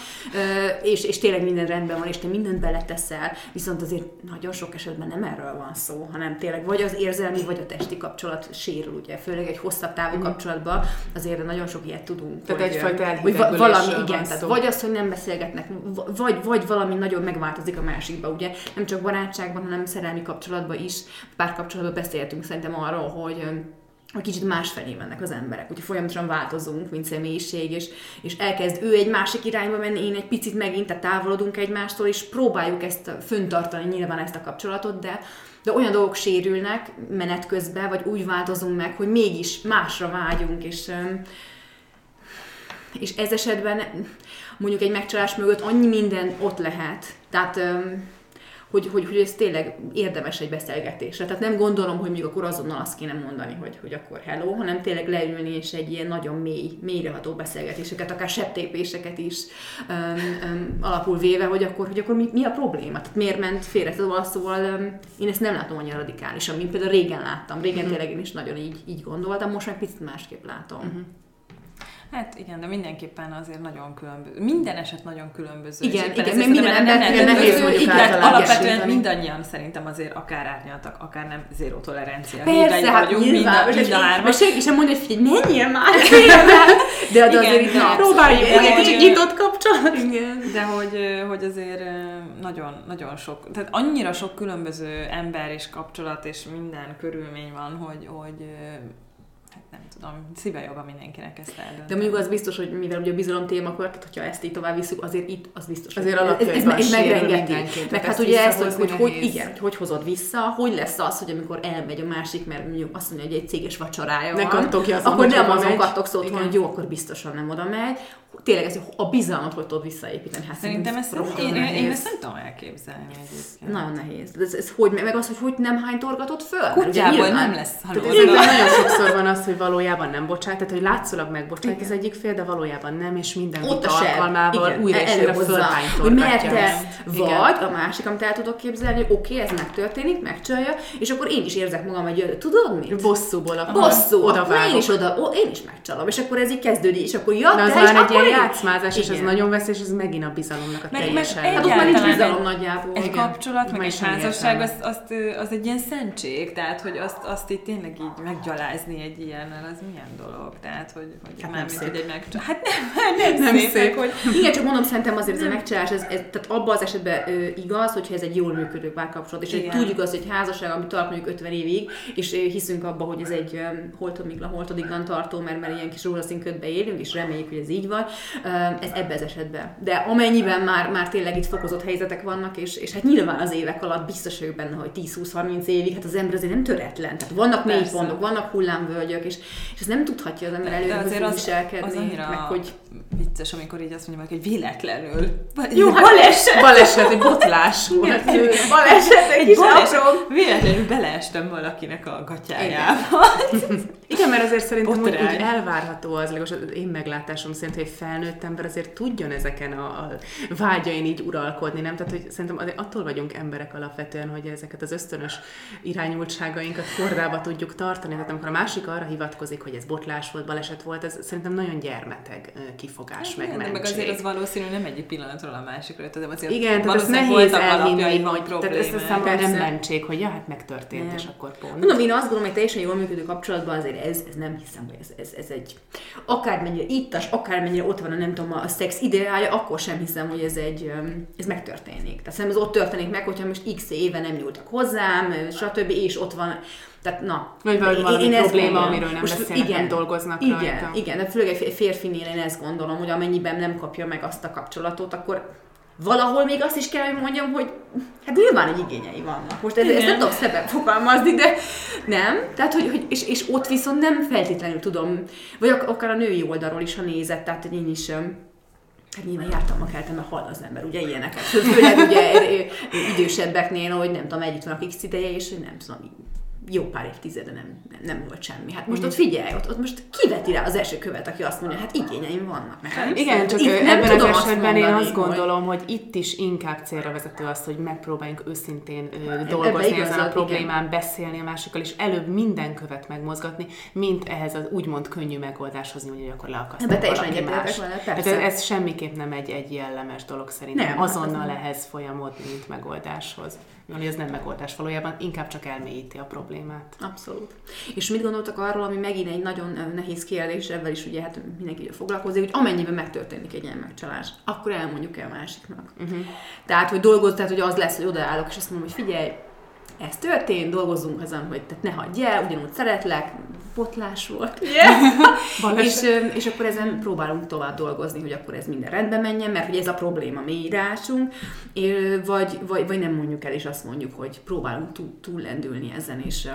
és, és tényleg minden rendben van, és te mindent beleteszel, viszont azért nagyon sok esetben nem erről van szó, hanem tényleg vagy az érzelmi, vagy a testi kapcsolat sérül, ugye, főleg egy hosszabb távú mm. kapcsolatban azért nagyon sok ilyet tudunk. Tehát hogy, egyfajta hogy valami, igen, tehát vagy az, hogy nem beszélgetnek, vagy, vagy valami nagyon megváltozik a másikba, ugye, nem csak barátságban, hanem szerelmi kapcsolatban is, párkapcsolatban beszéltünk szerintem arról, hogy hogy kicsit másfelé mennek az emberek, hogy folyamatosan változunk, mint személyiség, és, és elkezd ő egy másik irányba menni, én egy picit megint, tehát távolodunk egymástól, és próbáljuk ezt föntartani, nyilván ezt a kapcsolatot, de, de olyan dolgok sérülnek menet közben, vagy úgy változunk meg, hogy mégis másra vágyunk, és, és ez esetben mondjuk egy megcsalás mögött annyi minden ott lehet. Tehát hogy, hogy, hogy ez tényleg érdemes egy beszélgetésre. Tehát nem gondolom, hogy még akkor azonnal azt kéne mondani, hogy, hogy akkor hello, hanem tényleg leülni és egy ilyen nagyon mély, mélyreható beszélgetéseket, akár septépéseket is um, um, alapul véve, hogy akkor, hogy akkor mi, mi a probléma? Tehát miért ment félre? Szóval, szóval um, én ezt nem látom annyira radikálisan, mint például régen láttam. Régen uh-huh. tényleg én is nagyon így, így gondoltam, most már picit másképp látom. Uh-huh. Hát igen, de mindenképpen azért nagyon különböző. Minden eset nagyon különböző. Igen, igen, még minden embernek nehéz mondjuk igen, alapvetően mindannyian szerintem azért akár árnyaltak, akár nem zéró tolerancia. Persze, hát vagyunk, nyilván, mind a, mind a. Most senki sem mondja, hogy figyelj, menjél már De, de azért itt próbáljuk meg egy kicsit nyitott kapcsolat. Igen. De hogy, hogy azért nagyon, nagyon sok, tehát annyira sok különböző ember és kapcsolat és minden körülmény van, hogy, hogy nem tudom, szíve joga mindenkinek ezt eldönteni. De mondjuk az biztos, hogy mivel ugye a bizalom témakör, tehát hogyha ezt így tovább visszük, azért itt az biztos. Azért alapvetően ez, ez, ez megrengeti. Meg hát ugye ezt, hogy, hogy, hogy, igen, hogy, hogy hozod vissza, hogy lesz az, hogy amikor elmegy a másik, mert mondjuk azt mondja, hogy egy céges vacsorája ne van, akkor nem azon kattok szót, hogy jó, akkor biztosan nem oda megy, tényleg ez, a bizalmat hogy tudod visszaépíteni. Hát szerintem ezt, én, én, én, ezt nem tudom elképzelni egyébként. Nagyon nehéz. Ez, ez hogy, meg az, hogy hogy nem hány torgatott föl? Kutyából nem lesz. Ez nagyon sokszor van az, hogy valójában nem bocsát, tehát hogy látszólag megbocsát az egyik fél, de valójában nem, és minden Ott alkalmával Igen, újra és újra mert vagy a másik, amit el tudok képzelni, hogy oké, okay, ez megtörténik, megcsalja, és akkor én is érzek magam, hogy tudod mit? Bosszúból. Bosszú, oda én is oda, ó, én is megcsalom, és akkor ez így kezdődik, és akkor ja, te is, akkor játszmázás, és ez nagyon veszélyes, ez megint a bizalomnak a teljesen. Hát ott már nincs bizalom nagyjából. Egy kapcsolat, meg egy házasság, az, az, az egy ilyen szentség, tehát hogy azt, azt itt tényleg így meggyalázni egy ilyennel, az milyen dolog? Tehát, hogy, hogy hát nem szép. Hogy egy megcsalás. Hát nem, nem, nem szép. szép. Hogy... Igen, csak mondom, szerintem azért ez a megcsalás, ez, ez, tehát abban az esetben ö, igaz, hogyha ez egy jól működő párkapcsolat, és hogy tudjuk azt, hogy házasság, ami tart mondjuk 50 évig, és hiszünk abba, hogy ez egy holtomigla, holtodiglan tartó, mert, mert ilyen kis rózsaszín ködbe élünk, és reméljük, hogy ez így van ez ebben az esetben. De amennyiben már, már tényleg itt fokozott helyzetek vannak, és, és hát nyilván az évek alatt biztos vagyok benne, hogy 10-20-30 évig, hát az ember azért nem töretlen. Tehát vannak mélypontok, vannak hullámvölgyök, és, és ez nem tudhatja az ember előre, hogy az, viselkedni. Az annyira meg, hogy... vicces, amikor így azt mondja, hogy véletlenül. Jó, hát baleset. Baleset, egy botlás volt. baleset, egy, egy kis baleset. Véletlenül beleestem valakinek a gatyájába. Igen, mert azért szerintem úgy, úgy elvárható az, legalábbis az én meglátásom szerint, hogy egy felnőtt ember azért tudjon ezeken a, a vágyain így uralkodni, nem? Tehát, hogy szerintem attól vagyunk emberek alapvetően, hogy ezeket az ösztönös irányultságainkat kordába tudjuk tartani. Tehát amikor a másik arra hivatkozik, hogy ez botlás volt, baleset volt, ez szerintem nagyon gyermeteg kifogás, hát, meg mentség. Meg azért az valószínű nem egyik pillanatról a másikra, tehát azért Igen, tehát ez nehéz elhinni, hogy tehát ez a számomra nem mentség, hogy ja, hát megtörtént, nem. és akkor pont. Mondom, én azt gondolom, hogy teljesen jól működő kapcsolatban azért ez, ez nem hiszem, hogy ez, ez, ez egy akármennyire ittas, akármennyire ott van a nem tudom, a szex ideája, akkor sem hiszem, hogy ez egy, ez megtörténik. Tehát szerintem ez ott történik meg, hogyha most x éve nem nyúltak hozzám, stb. és ott van tehát na. Vagy valami én, én probléma, gondolom. amiről nem Most beszélnek, igen, nem dolgoznak igen, rajta. Igen, de főleg egy férfinél én ezt gondolom, hogy amennyiben nem kapja meg azt a kapcsolatot, akkor valahol még azt is kell, hogy mondjam, hogy hát nyilván egy igényei vannak. Most ez, ezt nem tudom szebben fogalmazni, de nem. Tehát, hogy, hogy és, és, ott viszont nem feltétlenül tudom, vagy akár a női oldalról is, ha nézett, tehát hogy én is Hát nyilván jártam a kertem, mert hal az ember, ugye ilyeneket. Főleg ugye idősebbeknél, hogy nem tudom, együtt vannak x ideje, és hogy nem tudom, jó pár évtizede nem, nem, nem volt semmi. Hát most ott figyelj, ott, ott most kiveti rá az első követ, aki azt mondja, hát igényeim vannak. Nem? Igen, csak Itt ebben az esetben én azt gondolom, hogy... hogy itt is inkább célra vezető az, hogy megpróbáljunk őszintén dolgozni ezen a problémán, igen. beszélni a másikkal, és előbb minden követ megmozgatni, mint ehhez az úgymond könnyű megoldáshoz nyúlni, hogy akkor leakasztani valaki más. Hát ez, ez semmiképp nem egy, egy jellemes dolog szerintem. Nem, Azonnal hát ehhez folyamodni, mint megoldáshoz hogy ez nem megoldás valójában, inkább csak elmélyíti a problémát. Abszolút. És mit gondoltak arról, ami megint egy nagyon nehéz kérdés, ebben is ugye hát mindenki foglalkozik, hogy amennyiben megtörténik egy ilyen megcsalás, akkor elmondjuk el másiknak. Uh-huh. Tehát, hogy dolgoz, tehát, hogy az lesz, hogy odaállok, és azt mondom, hogy figyelj, ez történt, dolgozzunk azon, hogy tehát ne hagyj el, ugyanúgy szeretlek, potlás volt, Yeah. és, és akkor ezen próbálunk tovább dolgozni, hogy akkor ez minden rendben menjen, mert hogy ez a probléma mi írásunk, vagy, vagy, vagy nem mondjuk el, és azt mondjuk, hogy próbálunk túl, túllendülni ezen, és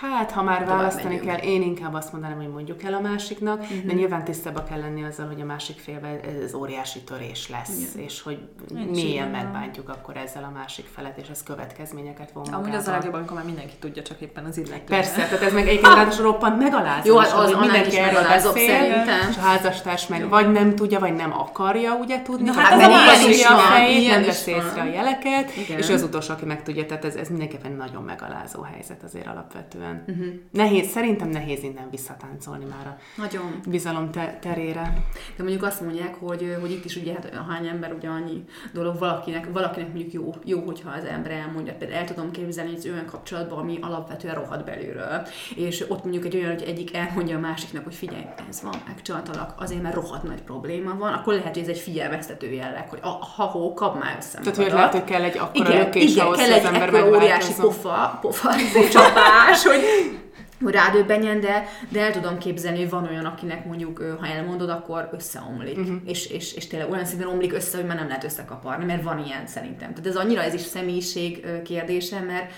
Hát, ha már választani kell, én inkább azt mondanám, hogy mondjuk el a másiknak, uh-huh. de nyilván tisztába kell lenni azzal, hogy a másik félben ez óriási törés lesz, Igen. és hogy én mélyen megbántjuk akkor ezzel a másik felet, és ez következményeket von Amúgy az a legjobb, amikor már mindenki tudja, csak éppen az illető. Persze, tehát ez meg egyébként ráadásul roppant megalázó. Jó, hát az, az mindenki erről beszél, szerintem. és a házastárs meg vagy nem tudja, vagy nem akarja ugye tudni, hát ez a a fejét, nem vesz észre a jeleket, és az utolsó, aki meg tudja, tehát ez, ez mindenképpen nagyon megalázó helyzet azért alapvetően alapvetően. Uh-huh. Nehéz, szerintem nehéz innen visszatáncolni már a Nagyon. bizalom te- terére. De mondjuk azt mondják, hogy, hogy itt is ugye hát hány ember ugye annyi dolog valakinek, valakinek mondjuk jó, jó, hogyha az ember elmondja, például el tudom képzelni egy olyan kapcsolatban, ami alapvetően rohadt belülről, és ott mondjuk egy olyan, hogy egyik elmondja a másiknak, hogy figyelj, ez van, megcsaltalak, azért mert rohadt nagy probléma van, akkor lehet, hogy ez egy figyelmeztető jelleg, hogy ha hó, kap már össze Tehát, hogy lehet, hogy kell egy akkora igen, lökés igen, ahhoz, kell egy az ember óriási pofa, pofa csapás, hogy hogy rádöbbenjen, de, de el tudom képzelni, hogy van olyan, akinek mondjuk, ha elmondod, akkor összeomlik. Uh-huh. És, és, és tényleg olyan szinten omlik össze, hogy már nem lehet összekaparni, mert van ilyen szerintem. Tehát ez annyira ez is személyiség kérdése, mert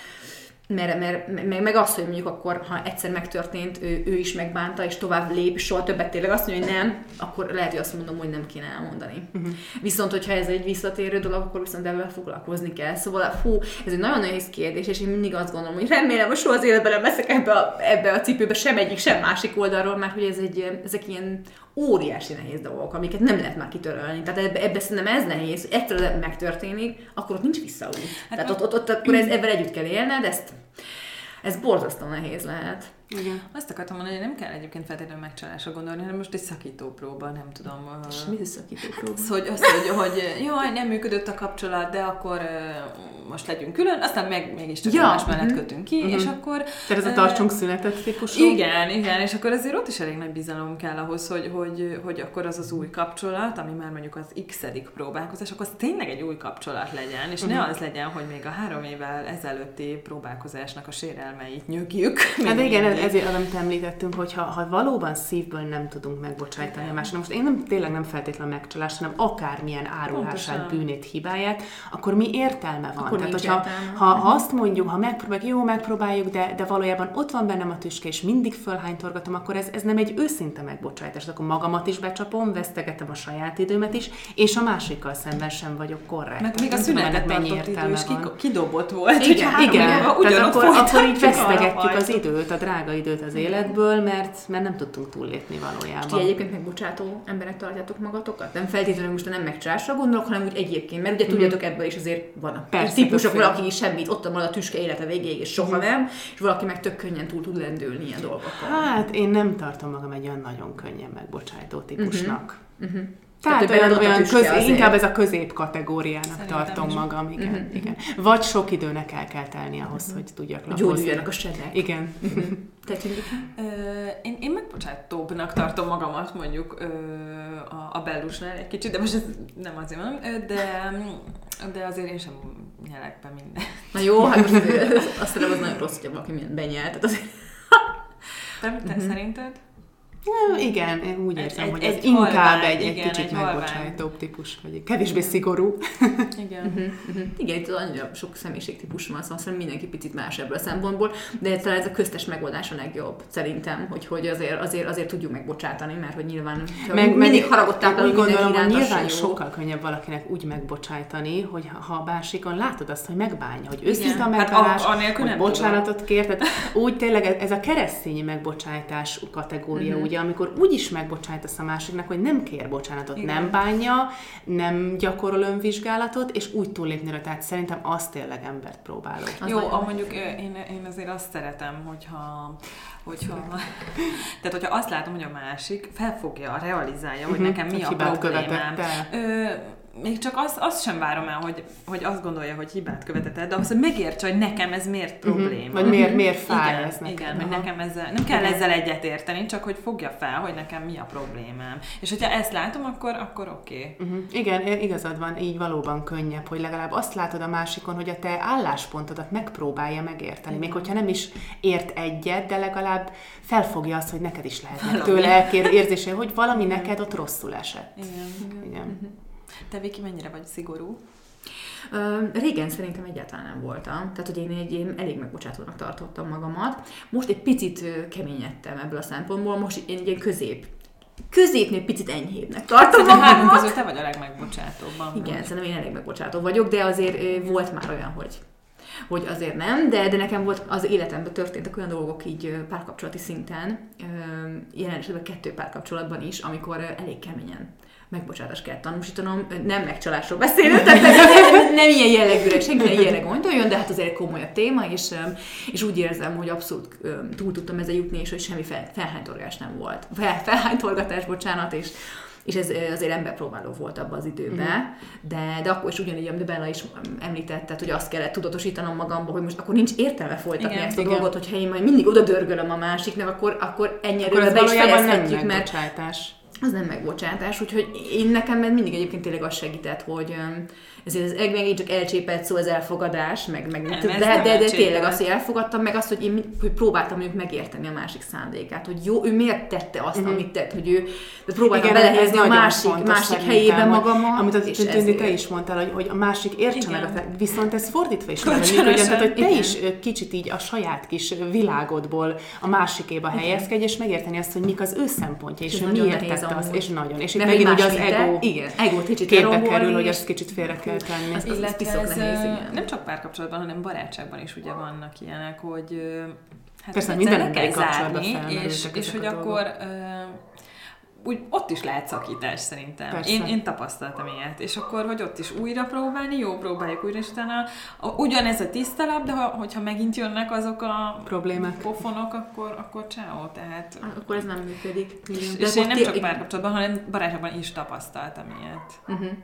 mert, mert meg, meg az, hogy mondjuk akkor, ha egyszer megtörtént, ő, ő is megbánta, és tovább lép, soha többet tényleg azt mondja, hogy nem, akkor lehet, hogy azt mondom, hogy nem kéne elmondani. Uh-huh. Viszont, hogyha ez egy visszatérő dolog, akkor viszont ebben foglalkozni kell. Szóval, fú, ez egy nagyon nehéz kérdés, és én mindig azt gondolom, hogy remélem, hogy soha az életben nem leszek ebbe a, ebbe a cipőbe sem egyik, sem másik oldalról, mert hogy ez egy, ezek ilyen óriási nehéz dolgok, amiket nem lehet már kitörölni. Tehát ebbe, ebbe szerintem ez nehéz, hogy egyszer megtörténik, akkor ott nincs visszaút. Hát Tehát ott, ott, ott, akkor ez, ebben együtt kell élned, ezt ez borzasztó nehéz lehet. Igen. Azt akartam mondani, hogy nem kell egyébként feltétlenül megcsalásra gondolni, hanem most egy szakító próba, nem tudom. És mi az szakító próba? Az, hogy, az, hogy, hogy jaj, nem működött a kapcsolat, de akkor most legyünk külön, aztán meg mégiscsak ja. más mellett mhm. kötünk ki, uh-huh. és akkor... Tehát ez a tartsunk szünetet típusú? Igen, igen, és akkor azért ott is elég nagy bizalom kell ahhoz, hogy, hogy, hogy akkor az az új kapcsolat, ami már mondjuk az x próbálkozás, akkor az tényleg egy új kapcsolat legyen, és uh-huh. ne mhm. az legyen, hogy még a három évvel ezelőtti próbálkozásnak a sérelmeit nyögjük. Hát igen, ez, ezért amit említettünk, hogy ha, ha valóban szívből nem tudunk megbocsájtani a másnak, most én nem tényleg nem feltétlenül megcsalás, hanem akármilyen árulását, bűnét, hibáját, akkor mi értelme van? Akkor tehát, hogyha, ha, ha azt mondjuk, ha megpróbáljuk, jó, megpróbáljuk, de, de valójában ott van bennem a tüske, és mindig fölhánytorgatom, akkor ez, ez nem egy őszinte megbocsátás. Akkor magamat is becsapom, vesztegetem a saját időmet is, és a másikkal szemben sem vagyok korrekt. Mert még a szünetet mennyi értelme van. kidobott volt. Igen, igen. Tehát akkor, akkor így vesztegetjük az időt, a drága időt az életből, mert, mert nem tudtunk túllépni valójában. Ti egyébként megbocsátó emberek tartjátok magatokat? Nem feltétlenül most nem megcsásra gondolok, hanem úgy egyébként, mert ugye mhm. tudjátok ebből is azért van a Persze, típusok, valaki semmit, ott van a tüske élete végéig, és soha nem, és valaki meg tök könnyen túl tud lendülni ilyen dolgokkal. Hát én nem tartom magam egy olyan nagyon könnyen megbocsájtó típusnak. Uh-huh. Uh-huh. Tehát, Tehát olyan, olyan köz, inkább ez a közép kategóriának Szerintem tartom is. magam, igen, uh-huh. igen. Vagy sok időnek el kell telni ahhoz, uh-huh. hogy tudjak lapozni. Gyógyuljanak a sebek. Igen. Uh-huh. Te én, én megbocsátóbbnak tartom magamat mondjuk a, a bellusnál egy kicsit, de most ez nem azért mondom, de, de azért én sem nyelek be minden. Na jó, hát most azt hiszem, az nagyon rossz, hogy valaki milyen benyel, tehát azért... De te uh-huh. szerinted? Igen, én úgy érzem, egy- hogy egy ez inkább halvány, egy, egy igen, kicsit egy megbocsájtóbb típus, vagy egy kevésbé szigorú. Igen. Uh-huh. Igen, itt annyira sok személyiségtípus van, szóval szerintem mindenki picit más ebből a szempontból, de talán ez a köztes megoldás a legjobb, szerintem, hogy, hogy azért, azért, azért tudjuk megbocsátani, mert hogy nyilván Meg, mindig meg táplálunk úgy gondolom, hogy nyilván jó. sokkal könnyebb valakinek úgy megbocsájtani, hogy ha- a másikon látod azt, hogy megbánja, hogy őszinte a Hát a- anélkül hogy bocsánatot kér, tehát úgy tényleg ez- a keresztényi megbocsájtás kategória, Mhm. Ugye, amikor úgy is megbocsájtasz a másiknak, hogy nem kér bocsánatot, Igen. nem bánja, nem gyakorol önvizsgálatot, és úgy túllépni rá, tehát szerintem az tényleg embert próbáló. Az Jó, a, mondjuk én, én azért azt szeretem, hogyha, hogyha, tehát hogyha azt látom, hogy a másik felfogja, realizálja, hogy Mhm, nekem mi a hibát problémám. követett el. Ö, még csak azt, azt sem várom el, hogy, hogy azt gondolja, hogy hibát követett el, de azt, hogy megértse, hogy nekem ez miért probléma. Mhm. Vagy miért, miért fáj igen, ez neked. Igen, hogy Aha. nekem ezzel, nem kell Igen. ezzel egyetérteni, csak hogy fogja fel, hogy nekem mi a problémám. És hogyha ezt látom, akkor, akkor oké. Okay. Uh-huh. Igen, igazad van, így valóban könnyebb, hogy legalább azt látod a másikon, hogy a te álláspontodat megpróbálja megérteni. Még hogyha nem is ért egyet, de legalább felfogja azt, hogy neked is Valami. tőle érzése, hogy valami neked ott rosszul esett. Igen. Igen. Te Viki, mennyire vagy szigorú? Régen szerintem egyáltalán nem voltam. Tehát, hogy én, egy, én elég megbocsátónak tartottam magamat. Most egy picit keményedtem ebből a szempontból. Most én egy közép középnél picit enyhébbnek tartom Szerintem magamat. közül te vagy a legmegbocsátóbb. Igen, szerintem én elég megbocsátó vagyok, de azért volt már olyan, hogy hogy azért nem, de, de nekem volt az életemben történtek olyan dolgok így párkapcsolati szinten, jelen esetben kettő párkapcsolatban is, amikor elég keményen megbocsátást kell tanúsítanom, nem megcsalásról beszélünk, tehát nem, nem, ilyen jellegűre, senki nem ilyenre gondoljon, de hát azért komolyabb téma, és, és úgy érzem, hogy abszolút túl tudtam ezzel jutni, és hogy semmi fel, felhánytorgás nem volt. Fel, felhánytorgatás, bocsánat, és és ez azért emberpróbáló volt abban az időben, Mhm. de, de akkor is ugyanígy, amit Bella is említette, hogy azt kellett tudatosítanom magamba, hogy most akkor nincs értelme folytatni Igen, ezt a igen. dolgot, hogyha én majd mindig oda dörgölöm a másiknak, akkor, akkor ennyi Akkor ez be is nem fejezhetjük, mert megbocsátás. Az nem megbocsátás, úgyhogy én nekem mindig egyébként tényleg az segített, hogy ezért ez meg megint csak elcsépelt szó az elfogadás, meg, meg Nem, de, ez de, de, de tényleg azt, hogy elfogadtam, meg azt, hogy én hogy próbáltam mondjuk megérteni a másik szándékát, hogy jó, ő miért tette azt, Mhm. amit tett, hogy ő de próbáltam Igen, belehelyezni ez a másik, másik hogy- magamat, Amit az Tündi, te is mondtál, hogy, hogy a másik értse meg, te, viszont ez fordítva is Kölcsönösen. működjön, tehát hogy te is kicsit így a saját kis világodból a másikéba helyezkedj, és megérteni azt, hogy mik az ő szempontja, és miért tette azt, és nagyon. És itt megint ugye az ego igen, egót kicsit képbe kerül, hogy ezt kicsit félre kell tenni. Az- Illetve piszok ez, nehéz, igen. nem csak párkapcsolatban, hanem barátságban is ugye vannak ilyenek, hogy hát Persze, minden le kell zárni, és, és hogy a akkor úgy ott is lehet szakítás szerintem. Persze. Én, én tapasztaltam ilyet. És akkor, hogy ott is újra próbálni, jó, próbáljuk újra, és utána a, ugyanez a tiszta lap, de ha, hogyha megint jönnek azok a Problémák. pofonok, akkor, akkor ciao. Tehát Akkor ez nem működik. és, De és én nem csak párkapcsolatban, hanem barátságban is tapasztaltam ilyet. Uh-huh.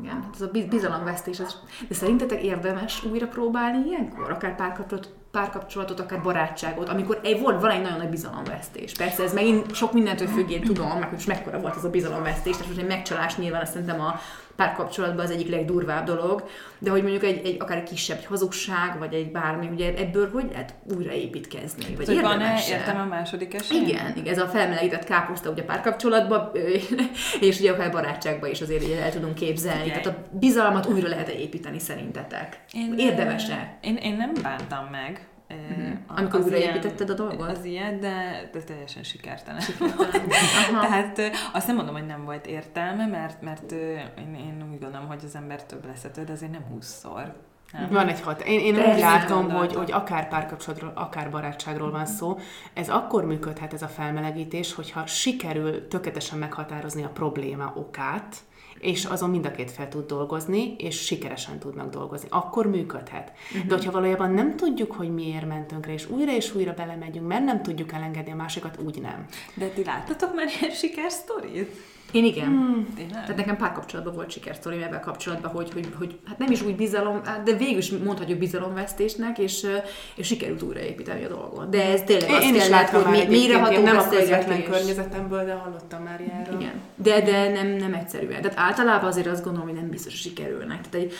Igen, hát ez a biz- bizalomvesztés. Ez... De szerintetek érdemes újra próbálni ilyenkor? Akár párkapcsolatot, párkapcsolatot, akár barátságot, amikor egy, volt, van egy nagyon nagy bizalomvesztés. Persze ez megint sok mindentől függ, én tudom, meg hogy most mekkora volt az a bizalomvesztés, és most egy megcsalás nyilván azt szerintem a párkapcsolatban az egyik legdurvább dolog, de hogy mondjuk egy, egy akár egy kisebb egy hazugság, vagy egy bármi, ugye ebből hogy lehet újraépítkezni? Vagy Hogy van-e érdemes értem a második esély? igen, igen, ez a felmelegített káposzta ugye párkapcsolatban, és ugye akár barátságban is azért így el tudunk képzelni. Figyelj. Tehát a bizalmat újra lehet építeni szerintetek? Érdemes-e? Én, én nem bántam meg. Uh-huh. Amikor újraépítetted a dolgot? Az ilyen, de, de teljesen sikertelen. Aha. Tehát azt nem mondom, hogy nem volt értelme, mert, mert én, én úgy gondolom, hogy az ember több lesz de azért nem húszszor. Nem? Van egy hat. Én, én úgy látom, hogy, hogy akár párkapcsolatról, akár barátságról van szó, ez akkor működhet ez a felmelegítés, hogyha sikerül tökéletesen meghatározni a probléma okát, és azon mind a két fel tud dolgozni, és sikeresen tudnak dolgozni. Akkor működhet. De hogyha valójában nem tudjuk, hogy miért mentünk rá, és újra és újra belemegyünk, mert nem tudjuk elengedni a másikat, úgy nem. De ti láttatok már ilyen sikersztorit? Én igen. Hmm. Tényleg? Tehát nekem párkapcsolatban volt sikersztorim ebben kapcsolatban, hogy, hogy, hogy hát nem is úgy bizalom, de végül is mondhatjuk bizalomvesztésnek, és, és sikerült újraépíteni a dolgot. De ez tényleg azt Én kell látni, hogy mi- mélyreható én nem a közvetlen környezetemből, de hallottam már ilyenről. Igen. De, de nem, nem egyszerűen. Tehát általában azért azt gondolom, hogy nem biztos, hogy sikerülnek. Tehát egy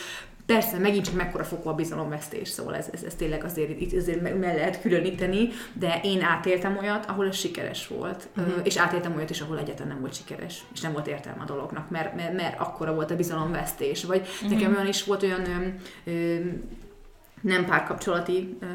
Persze, megint csak mekkora fokú a bizalomvesztés, szóval ez, ez, ez tényleg azért, azért meg lehet különíteni, de én átéltem olyat, ahol ez sikeres volt, uh-huh. és átéltem olyat is, ahol egyáltalán nem volt sikeres, és nem volt értelme a dolognak, mert, mert, mert akkora volt a bizalomvesztés. Vagy uh-huh. nekem olyan is volt olyan ö, ö, nem párkapcsolati ö,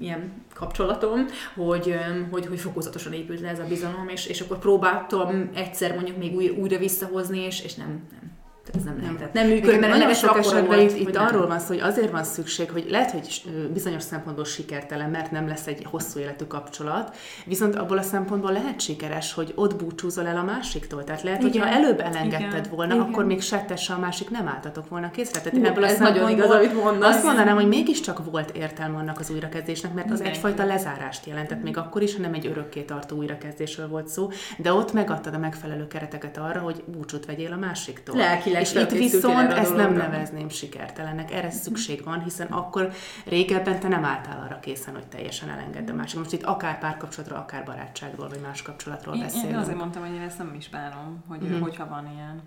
ilyen kapcsolatom, hogy, ö, hogy, hogy fokozatosan épült le ez a bizalom, és, és akkor próbáltam egyszer mondjuk még új, újra visszahozni, és, és nem, nem, ez nem lehetett. Nem működik, mert nagyon sok esetben itt, itt arról van szó, hogy azért van szükség, hogy lehet, hogy bizonyos szempontból sikertelen, mert nem lesz egy hosszú életű kapcsolat, viszont abból a szempontból lehet sikeres, hogy ott búcsúzol el a másiktól. Tehát lehet, hogy ha előbb elengedted Igen. volna, Igen. akkor még se tesse a másik nem álltatok volna készre. Tehát ebből ez a nagyon igaz, amit mondasz. Azt mondanám, hogy mégiscsak volt értelme annak az újrakezdésnek, mert az Igen. egyfajta lezárást jelentett, még akkor is, ha nem egy örökké tartó újrakezdésről volt szó, de ott megadtad a megfelelő kereteket arra, hogy búcsút vegyél a másiktól. Lelki és itt viszont ezt nem nevezném sikertelennek, erre szükség van, hiszen akkor régebben te nem álltál arra készen, hogy teljesen elengedd a másik. Most itt akár párkapcsolatról, akár barátságról, vagy más kapcsolatról beszélünk. Én azért mondtam, hogy én ezt nem is bánom, hogy, mm-hmm. hogyha van ilyen.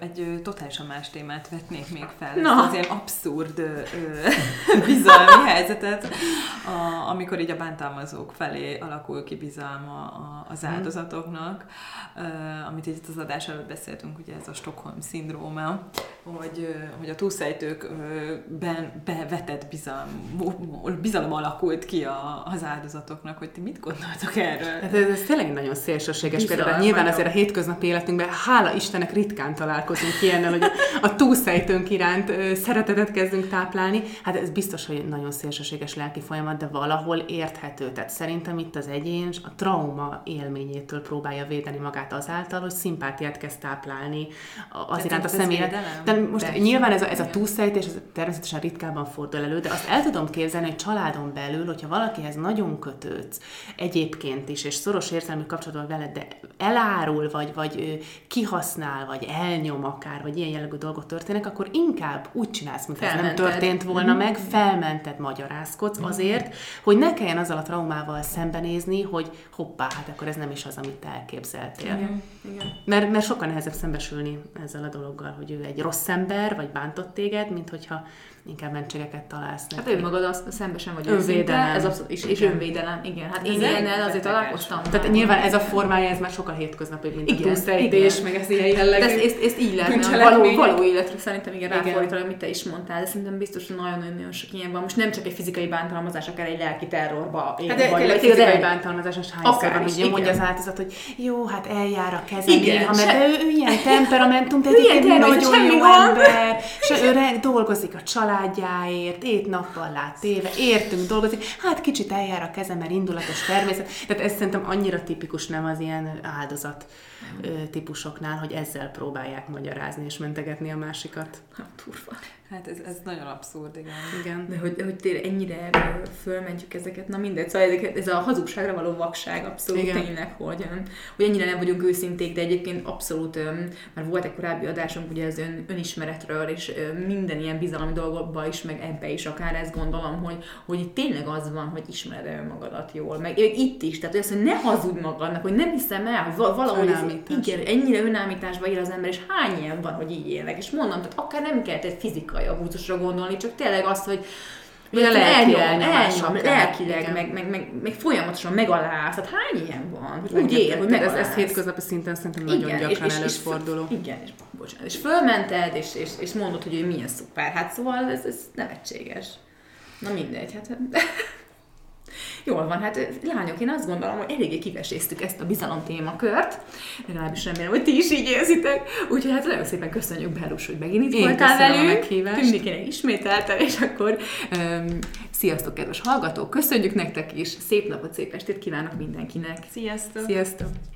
Egy totálisan más témát vetnék még fel. No. Ez az ilyen abszurd bizalmi helyzetet, a, amikor így a bántalmazók felé alakul ki bizalma az mhm. áldozatoknak, amit itt az adás előtt beszéltünk, ugye ez a Stockholm szindróma, hogy, hogy a túlszejtőkben bevetett bizalom, bizalom alakult ki a, az áldozatoknak, hogy ti mit gondoltok erről? Hát ez, ez tényleg nagyon szélsőséges például. Nyilván azért a hétköznapi életünkben, hála Istennek ritkán találkozunk ilyennel, hogy a túlszejtőnk iránt szeretetet kezdünk táplálni. Hát ez biztos, hogy nagyon szélsőséges lelki folyamat, de valahol érthető. Tehát szerintem itt az egyén a trauma élményétől próbálja védeni magát azáltal, hogy szimpátiát kezd táplálni az iránt a személyre. De most de nyilván ez a, ez a túlszejtés ez természetesen ritkábban fordul elő, de azt el tudom képzelni, hogy családon belül, hogyha valakihez nagyon kötődsz egyébként is, és szoros érzelmi kapcsolatban veled, de elárul, vagy, vagy kihasznál, vagy elnyom akár, vagy ilyen jellegű dolgok történnek, akkor inkább úgy csinálsz, mint ez nem történt volna mm-hmm. meg, felmented, magyarázkodsz mm-hmm. azért, hogy ne kelljen azzal a traumával szembenézni, hogy hoppá, hát akkor ez nem is az, amit te elképzeltél. Igen. Igen. Mert, mert sokkal nehezebb szembesülni ezzel a dologgal, hogy ő egy rossz ember, vagy bántott téged, mint hogyha inkább mentségeket találsz neki. Hát magad azt szembe sem vagy önvédelem. Ez abszolút, és, és önvédelem, igen. Hát én ilyennel azért találkoztam. Tehát nyilván ez a formája, ez már sokkal hétköznapi, mint igen, a túlszejtés, meg ez ilyen jellegű. Ezt, ezt, ezt így lehetne, való, való életre szerintem igen, ráfordítani, amit te is mondtál, de szerintem biztos, hogy nagyon-nagyon sok ilyen van. Most nem csak egy fizikai bántalmazás, akár egy lelki terrorba. Hát de tényleg fizikai bántalmazás, és hányszor van, ugye mondja az áldozat, hogy jó, hát eljár a kezem néha, mert ő, ilyen temperamentum, de egyébként nagyon jó ember, és ő dolgozik a családjáért, ét nappal lát téve, értünk dolgozik, hát kicsit eljár a kezem, mert indulatos természet. Tehát ez szerintem annyira tipikus nem az ilyen áldozat típusoknál, hogy ezzel próbálják magyarázni és mentegetni a másikat. Hát, turva. Hát ez, ez nagyon abszurd, igen. igen. De hogy, hogy tényleg ennyire fölmentjük ezeket, na mindegy, szóval ez a hazugságra való vakság abszolút igen. tényleg, hogy, hogy ennyire nem vagyunk őszinték, de egyébként abszolút, már volt egy korábbi adásunk ugye az ön, önismeretről, és minden ilyen bizalmi dolgokba is, meg ebbe is akár ezt gondolom, hogy, hogy itt tényleg az van, hogy ismered önmagadat jól, meg itt is, tehát hogy azt, hogy ne hazudj magadnak, hogy nem hiszem el, hogy valahogy ez, igen, ennyire önállításba él az ember, és hány ilyen van, hogy így élnek, és mondom, tehát akár nem kell egy fizikai abúzusra gondolni, csak tényleg azt, hogy hogy a lelki elnyom, lelkileg, meg, meg, meg, meg, folyamatosan megaláz. Hát hány ilyen van? Hogy úgy él, hogy megaláz. Ez, ez hétköznapi szinten szerintem igen, nagyon gyakran és, előforduló. És, igen, és, bocsánat, és fölmented, és, és, és mondod, hogy ő milyen szuper. Hát szóval ez, ez nevetséges. Na mindegy, hát Jól van, hát lányok, én azt gondolom, hogy eléggé kiveséztük ezt a bizalom témakört, legalábbis remélem, hogy ti is így érzitek, úgyhogy hát nagyon szépen köszönjük Belus, hogy megint itt voltál velünk, Tündikének ismételtem, és akkor um, sziasztok, kedves hallgatók, köszönjük nektek is, szép napot, szép estét kívánok mindenkinek. Sziasztok! Sziasztok!